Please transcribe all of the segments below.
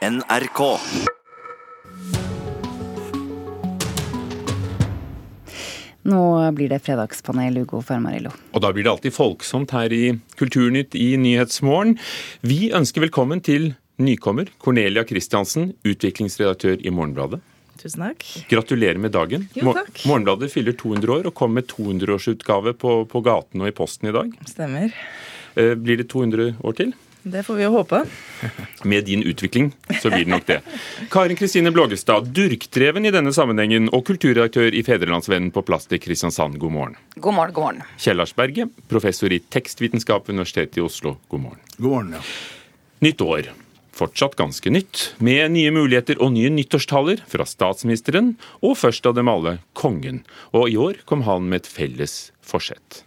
NRK. Nå blir det fredagspanel, Ugo Fermarillo. Og da blir det alltid folksomt her i Kulturnytt i Nyhetsmorgen. Vi ønsker velkommen til nykommer Cornelia Christiansen, utviklingsredaktør i Morgenbladet. Tusen takk. Gratulerer med dagen. Jo, takk. Morgenbladet fyller 200 år og kom med 200-årsutgave på, på gaten og i posten i dag. Stemmer. Eh, Blir det 200 år til? Det får vi jo håpe. Med din utvikling så blir det nok det. Karin Kristine Blågestad, durkdreven i denne sammenhengen og kulturredaktør i Fedrelandsvennen på plass til Kristiansand, god morgen. God morgen, god morgen. Kjell Arsberget, professor i tekstvitenskap ved Universitetet i Oslo, god morgen. God morgen, ja. Nytt år. Fortsatt ganske nytt, med nye muligheter og nye nyttårstaler fra statsministeren, og først av dem alle kongen. Og i år kom han med et felles forsett.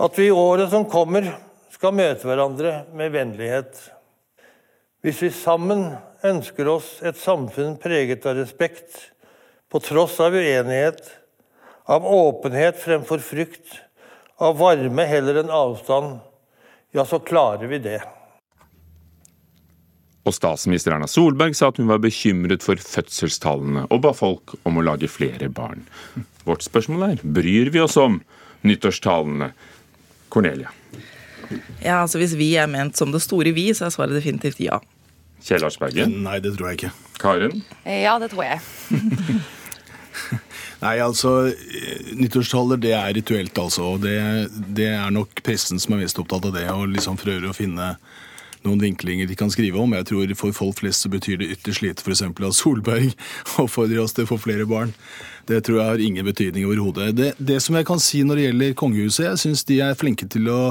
At vi i året som kommer skal møte hverandre med vennlighet. Hvis vi sammen ønsker oss et samfunn preget av respekt, på tross av uenighet, av åpenhet fremfor frykt, av varme heller enn avstand, ja, så klarer vi det. Og statsminister Erna Solberg sa at hun var bekymret for fødselstallene, og ba folk om å lage flere barn. Vårt spørsmål er bryr vi oss om nyttårstallene? Cornelia. Ja, altså Hvis vi er ment som det store vi, så er svaret definitivt ja. Kjell Arsberget. Nei, det tror jeg ikke. Karen. Ja, det tror jeg. Nei, altså, eh, Nyttårstaller det er rituelt, altså. og det, det er nok pressen som er mest opptatt av det, og liksom prøver å finne noen vinklinger de kan skrive om. Jeg tror For folk flest så betyr det ytterst lite f.eks. at Solberg oppfordrer oss til å få flere barn. Det tror jeg har ingen betydning overhodet. Det, det som jeg kan si når det gjelder kongehuset, jeg syns de er flinke til å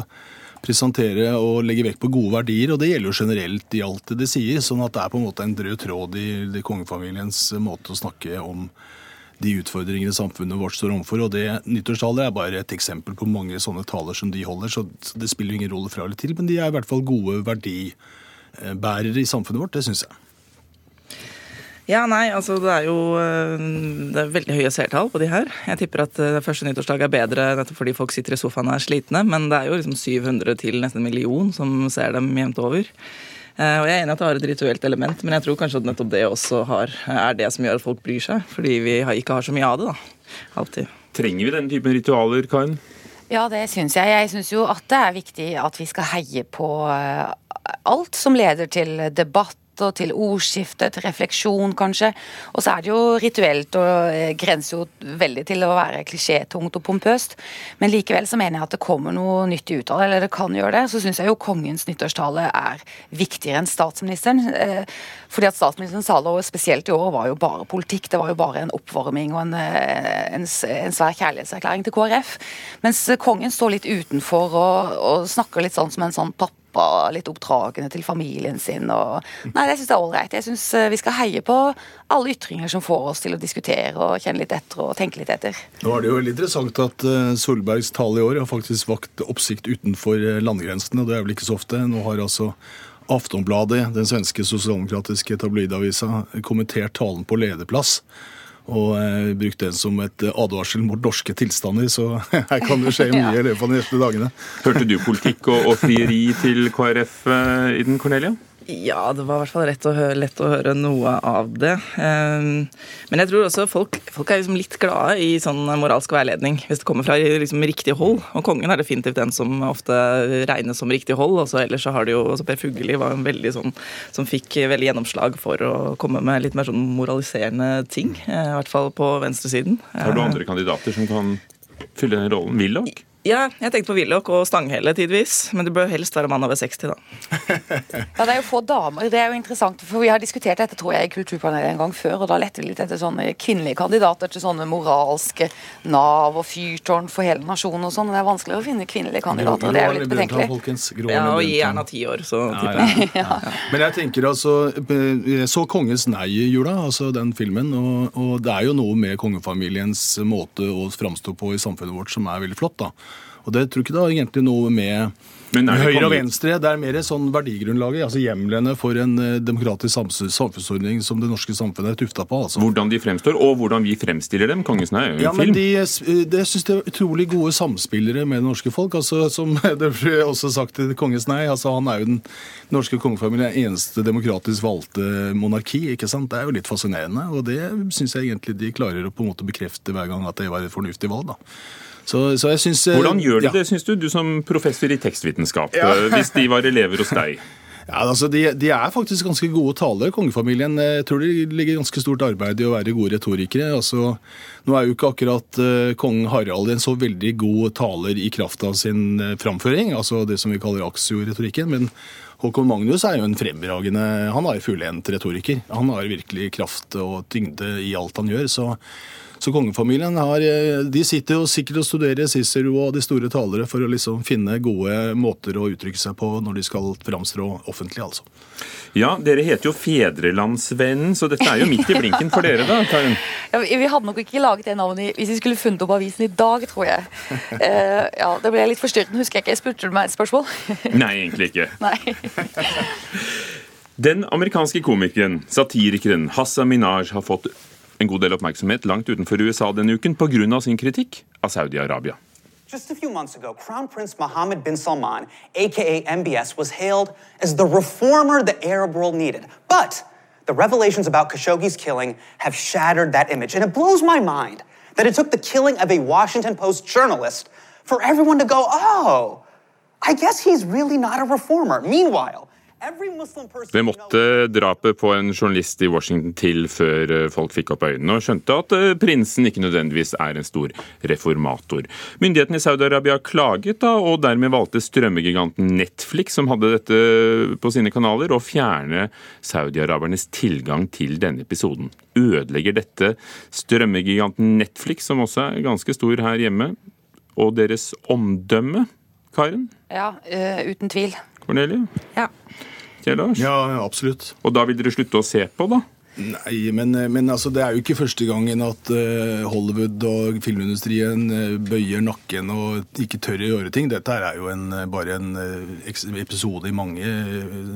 presentere og legge vekt på gode verdier, og det gjelder jo generelt i alt det de sier. Sånn at det er på en måte en drød tråd i det kongefamiliens måte å snakke om de utfordringene samfunnet vårt står overfor. Og det nyttårstaler er bare et eksempel på mange sånne taler som de holder, så det spiller jo ingen rolle fra eller til, men de er i hvert fall gode verdibærere i samfunnet vårt, det syns jeg. Ja, nei, altså det er jo øh, det er veldig høye seertall på de her. Jeg tipper at øh, første nyttårsdag er bedre nettopp fordi folk sitter i sofaen og er slitne, men det er jo liksom 700 til nesten en million som ser dem jevnt over. Eh, Og jeg er enig at det har et rituelt element, men jeg tror kanskje at nettopp det også har, er det som gjør at folk bryr seg. Fordi vi ikke har så mye av det, da. Alltid. Trenger vi denne typen ritualer, Karin? Ja, det syns jeg. Jeg syns jo at det er viktig at vi skal heie på eh, alt som leder til debatt og til ordskifte, til refleksjon, kanskje. Og så er det jo rituelt og eh, grenser jo veldig til å være klisjétungt og pompøst. Men likevel så mener jeg at det kommer noe nyttig ut av det, eller det kan gjøre det. Så syns jeg jo kongens nyttårstale er viktigere enn statsministeren. eh, Fordi at statsministerens tale, og spesielt i år, var jo bare politikk. Det var jo bare en oppvarming og en, eh, en, en svær kjærlighetserklæring til KrF. Mens kongen står litt utenfor og, og snakker litt sånn som en sånn pappa litt oppdragende til familien sin. Og, nei, det syns jeg er ålreit. Jeg syns vi skal heie på alle ytringer som får oss til å diskutere og kjenne litt etter og tenke litt etter. Nå er det jo veldig interessant at eh, Solbergs tale i år har faktisk vakt oppsikt utenfor eh, landegrensene, og det er vel ikke så ofte. Nå har altså Aftonbladet, den svenske sosialdemokratiske tabloidavisa, kommentert talen på lederplass. Og eh, brukt den som et eh, advarsel mot norske tilstander, så her kan det skje mye i løpet av de neste dagene. Hørte du politikk og, og frieri til KrF eh, i den, Cornelia? Ja, det var i hvert fall lett å høre, lett å høre noe av det. Um, Men jeg tror også folk, folk er liksom litt glade i sånn moralsk veiledning, hvis det kommer fra liksom riktig hold. Og kongen er definitivt den som ofte regnes som riktig hold. Og så ellers så har det jo også Per Fugelli var en veldig sånn som fikk veldig gjennomslag for å komme med litt mer sånn moraliserende ting. eh, I hvert fall på venstresiden. Har du andre kandidater som kan fylle den rollen? Willoch? Ja, jeg tenkte på Willoch og Stanghelle tidvis, men det bør helst være mann over 60, da. Ja, Det er jo få damer. Det er jo interessant, for Vi har diskutert dette tror jeg, i Kulturpanelet en gang før, og da lette vi litt etter sånne kvinnelige kandidater til sånne moralske Nav og fyrtårn for hele nasjonen og sånn. Det er vanskeligere å finne kvinnelige kandidater. Det er jo litt betenkelig. folkens. Ja, Og gi gjerne ti år, så Ja, tipper jeg. ja. Men jeg tenker altså Jeg så Kongens nei i jula, altså den filmen. Og, og det er jo noe med kongefamiliens måte å framstå på i samfunnet vårt som er veldig flott. da. Og det tror ikke det har egentlig noe med det Høyre og venstre, det er mer sånn verdigrunnlaget, altså hjemlene for en eh, demokratisk samfunnsordning som det norske samfunnet er tufta på. altså. Hvordan de fremstår, og hvordan vi fremstiller dem. Kongesnei er jo en Ja, men de, de, det synes jeg er utrolig gode samspillere med det norske folk. altså Som det ble også sagt til Kongens nei, altså han er jo den norske kongefamilien eneste demokratisk valgte monarki. ikke sant? Det er jo litt fascinerende, og det syns jeg egentlig de klarer å på en måte bekrefte hver gang at det var et fornuftig valg. da. Så, så synes, eh, Hvordan gjør de ja. det, syns du, du som professor i tekstvitenskap, Ja. eh, hvis de var elever hos deg? Ja, altså de, de er faktisk ganske gode talere, kongefamilien. Jeg tror det ligger ganske stort arbeid i å være gode retorikere. Altså, nå er jo ikke akkurat uh, kong Harald en så veldig god taler i kraft av sin uh, framføring, altså det som vi kaller aksio-retorikken. men Håkon Magnus er jo en fremragende Han er fullendt retoriker. Han har virkelig kraft og tyngde i alt han gjør. så så kongefamilien har, eh, de sitter jo sikkert og studerer Cicero og de store talere for å liksom finne gode måter å uttrykke seg på når de skal framstrå offentlig, altså. Ja, dere heter jo Fedrelandsvennen, så dette er jo midt i blinken for dere, da, Karin. Ja, vi hadde nok ikke laget det navnet hvis vi skulle funnet opp avisen i dag, tror jeg. Uh, ja, Da ble jeg litt forstyrrende, Husker jeg ikke. Spurte du meg et spørsmål? Nei, egentlig ikke. Nei. Den amerikanske komikeren, satirikeren Hassan Minaj har fått en god del oppmerksomhet langt utenfor USA denne uken pga. sin kritikk av Saudi-Arabia. Just a few months ago, Crown Prince Mohammed bin Salman, aka MBS, was hailed as the reformer the Arab world needed. But the revelations about Khashoggi's killing have shattered that image. And it blows my mind that it took the killing of a Washington Post journalist for everyone to go, oh, I guess he's really not a reformer. Meanwhile, Det måtte drapet på en journalist i Washington til før eh, folk fikk opp øynene og skjønte at eh, prinsen ikke nødvendigvis er en stor reformator. Myndighetene i Saudi-Arabia klaget, da, og dermed valgte strømmegiganten Netflix, som hadde dette på sine kanaler, å fjerne saudi-arabernes tilgang til denne episoden. Ødelegger dette strømmegiganten Netflix, som også er ganske stor her hjemme, og deres omdømme, Karen? Ja, eh, uten tvil. Cornelie? Ja. Kjell Lars? Ja, absolutt. Og da vil dere slutte å se på, da? Nei, men, men altså, det er jo ikke første gangen at eh, Hollywood og filmindustrien eh, bøyer nakken og ikke tør å gjøre ting. Dette er jo en, eh, bare en episode i mange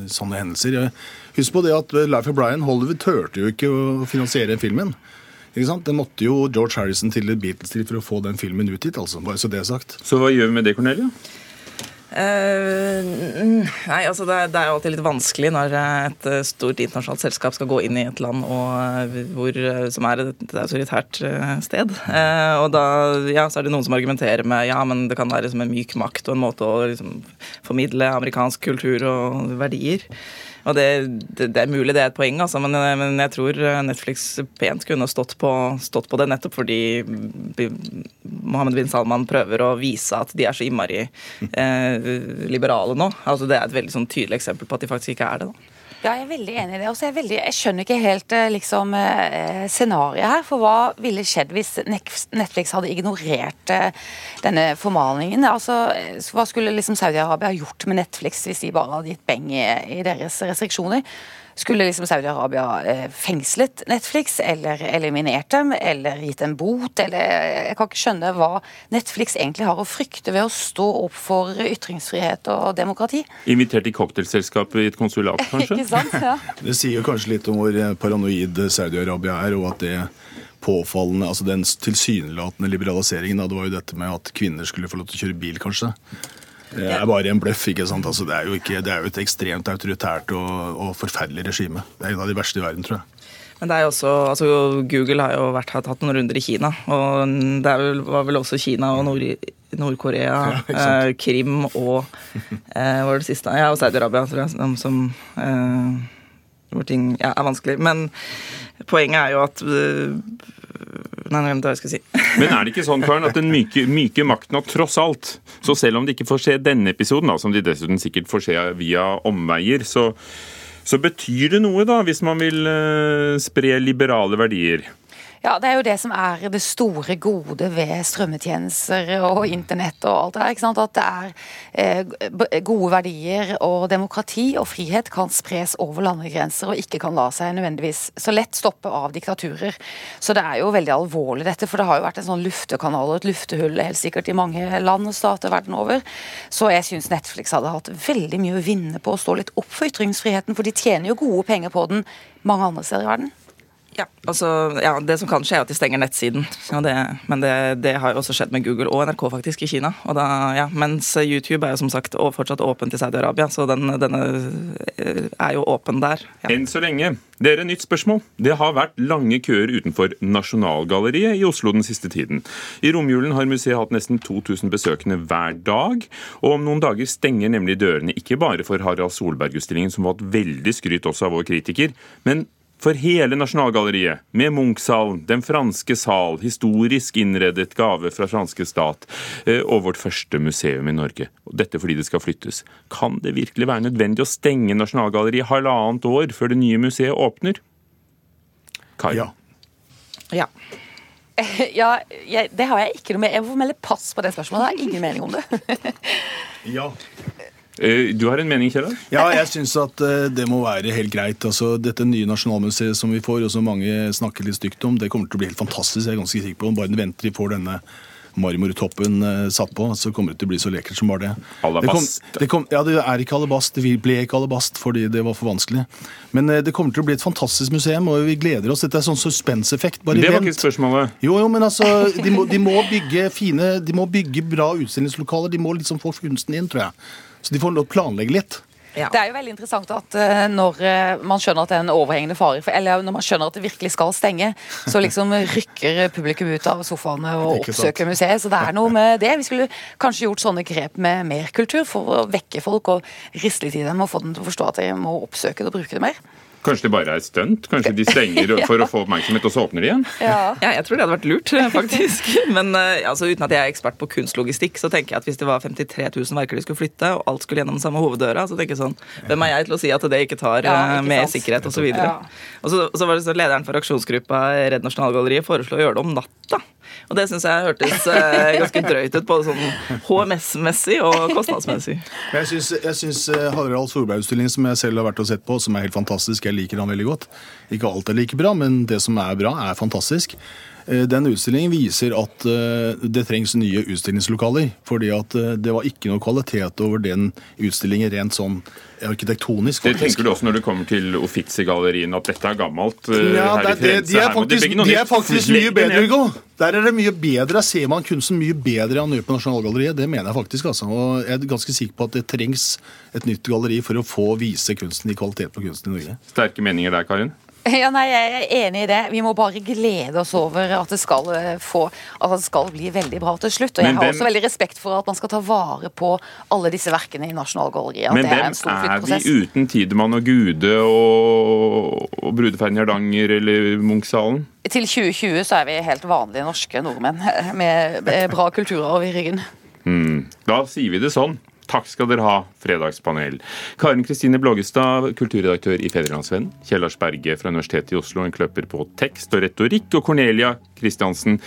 sånne hendelser. Husk på det at Life of Brian, Hollywood turte jo ikke å finansiere filmen. Ikke sant? Det måtte jo George Harrison til Beatles til for å få den filmen ut hit, altså. Bare så det er sagt. Så hva gjør vi med det, Cornelia? Eh, nei, altså det, det er jo alltid litt vanskelig når eh, et eh, stort internasjonalt selskap skal gå inn i et land og, hvor, som er et, autoritært sted. Uh, og da ja, så er det noen som argumenterer med ja, men det kan være liksom en myk makt og en måte å liksom, formidle amerikansk kultur og verdier. Og det, det, det er mulig det er et poeng, altså, men, men jeg tror Netflix pent kunne stått på, stått på det nettopp fordi bi- Mohammed bin Salman prøver å vise at de er så innmari eh, liberale nå. Altså, det er et veldig sånn, tydelig eksempel på at de faktisk ikke er det. da. Ja, jeg er veldig enig i det. Også er jeg, veldig, jeg skjønner ikke helt eh, liksom, eh, scenarioet her. For hva ville skjedd hvis Netflix hadde ignorert eh, denne formalingen? Altså, hva skulle liksom Saudi-Arabia gjort med Netflix hvis de bare hadde gitt beng i deres restriksjoner? Skulle liksom Saudi-Arabia eh, fengslet Netflix, eller eliminert dem, eller gitt en bot? Eller Jeg kan ikke skjønne hva Netflix egentlig har å frykte ved å stå opp for ytringsfrihet og demokrati. Invitert i cocktailselskap i et konsulat, kanskje? Ikke sant? Ja. Det sier kanskje litt om hvor eh, paranoid Saudi-Arabia er, og at det påfallende, altså den tilsynelatende liberaliseringen, da, det var jo dette med at kvinner skulle få lov til å kjøre bil, kanskje. Det er bare en bløff. ikke sant? Altså, det, er jo ikke, det er jo et ekstremt autoritært og, og forferdelig regime. Det er en av de verste i verden, tror jeg. Men det er jo også, altså Google har jo vært, har tatt noen runder i Kina, og det vel, var vel også Kina og Nord- Nord-Korea, Ja, eh, Krim og eh, var det siste? Ja, og Saudi-Arabia, tror jeg, som, som eh, hvor ting ja, er vanskelig. Men poenget er jo at Nei, Nei, det skal si. Men er det ikke sånn, Karen, at den myke, myke makten har tross alt, så selv om de ikke får se denne episoden, da, som de dessuten sikkert får se via omveier, så, så betyr det noe, da, hvis man vil eh, spre liberale verdier? Ja, Det er jo det som er det store gode ved strømmetjenester og internett og alt det der. ikke sant? At det er eh, gode verdier og demokrati og frihet kan spres over landegrenser og ikke kan la seg nødvendigvis så lett stoppe av diktaturer. Så det er jo veldig alvorlig dette, for det har jo vært en sånn luftekanal og et luftehull helt sikkert i mange land og stater verden over. Så jeg syns Netflix hadde hatt veldig mye å vinne på å stå litt opp for ytringsfriheten, for de tjener jo gode penger på den mange andre steder i verden. Ja, altså, ja, Det som kan skje, er at de stenger nettsiden. Det, men det, det, har jo også skjedd med Google og NRK faktisk i Kina. Da, ja, mens YouTube er jo som sagt fortsatt åpent i Saudi-Arabia, så den, denne eh, er jo åpen der. Ja. Enn så lenge. Dere, nytt spørsmål. Det har vært lange køer utenfor Nasjonalgalleriet i Oslo den siste tiden. I romjulen har museet hatt nesten 2000 besøkende hver dag. Og om noen dager stenger nemlig dørene ikke bare for Harald Solberg-utstillingen, som har hatt veldig skryt også av vår kritiker, men for hele Nasjonalgalleriet, med Munch-salen, Den franske sal, historisk innredet gave fra franske stat eh, og vårt første museum i Norge. Dette fordi det skal flyttes. Kan det virkelig være nødvendig å stenge Nasjonalgalleriet halvannet år før det nye museet åpner? Kai? Ja. ja. Ja, jeg, det har jeg ikke noe med. Jeg må melde pass på det spørsmålet. Jeg har ingen mening om det. ja. Eh, du har en mening, Kjell? Ja, jeg syns at eh, det må være helt greit. Altså, dette nye nasjonalmuseet som vi får, og som mange snakker litt stygt om, det kommer til å bli helt fantastisk. jeg er ganske sikker på. Bare venter de får denne marmortoppen uh, satt på, så kommer det til å bli så lekkert som bare det. Alabast. Det kom, det kom, ja, det er ikke alabast. Det ble ikke alabast fordi det var for vanskelig. Men uh, det kommer til å bli et fantastisk museum, og vi gleder oss. Dette er sånn suspenseffekt. Bare det var ikke spørsmålet. Jo, jo, men altså, de må, de må, bygge fine, de må bygge bra utstillingslokaler. De må liksom få kunsten inn, tror jeg. Så de får planlegge litt. Ja. Det er jo veldig interessant at uh, når uh, man skjønner at det er en overhengende fare, for, eller når man skjønner at det virkelig skal stenge, så liksom rykker publikum ut av sofaene og oppsøker museet. Så det er noe med det. Vi skulle kanskje gjort sånne grep med mer kultur for å vekke folk og riste litt i dem og få dem til å forstå at de må oppsøke det og bruke det mer. Kanskje det bare er stunt? Kanskje de stenger for å få oppmerksomhet, og så åpner de igjen? Ja. ja, jeg tror det hadde vært lurt, faktisk. Men uh, altså, uten at jeg er ekspert på kunstlogistikk, så tenker jeg at hvis det var 53 000 verker de skulle flytte, og alt skulle gjennom den samme hoveddøra, så tenker jeg sånn Hvem er jeg til å si at det ikke tar ja, ikke med sant? sikkerhet osv.? Og, så ja. og så, så var det så lederen for aksjonsgruppa Redd Nasjonalgalleriet foreslo å gjøre det om natta. Og det syns jeg hørtes eh, ganske drøyt ut, både sånn HMS-messig og kostnadsmessig. Jeg syns eh, Harald Solberg-utstillingen, som jeg selv har vært og sett på, som er helt fantastisk, jeg liker han veldig godt. Ikke alt er like bra, men det som er bra, er fantastisk. Eh, den utstillingen viser at eh, det trengs nye utstillingslokaler. fordi at eh, det var ikke noe kvalitet over den utstillingen rent sånn arkitektonisk. Det tenker du også når du kommer til Uffizi-galleriene, at dette er gammelt? Ja, det, det, de, er faktisk, de er faktisk mye bedre, Hugo. Der er det mye bedre. Der ser man kunsten mye bedre enn på Nasjonalgalleriet. Det mener jeg faktisk. altså. Og jeg er ganske sikker på at det trengs et nytt galleri for å få vise kunsten i kvalitet på kunsten i Norge. Sterke meninger der, Karin? Ja, nei, Jeg er enig i det. Vi må bare glede oss over at det skal, eh, få, at det skal bli veldig bra til slutt. Og jeg har også veldig respekt for at man skal ta vare på alle disse verkene i Nasjonalgalleriet. Men hvem er, er vi uten Tidemann og Gude og, og brudeferden i Hardanger eller Munch-salen? Til 2020 så er vi helt vanlige norske nordmenn med bra kulturarv i ryggen. Hmm. Da sier vi det sånn. Takk skal dere ha, fredagspanel. Karin Kristine Blågestad, kulturredaktør i Fedrelandsvennen. Kjell Lars Berge fra Universitetet i Oslo, en kløpper på tekst og retorikk. Og Cornelia Kristiansen,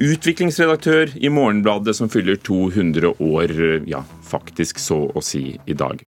utviklingsredaktør i Morgenbladet, som fyller 200 år, ja, faktisk så å si i dag.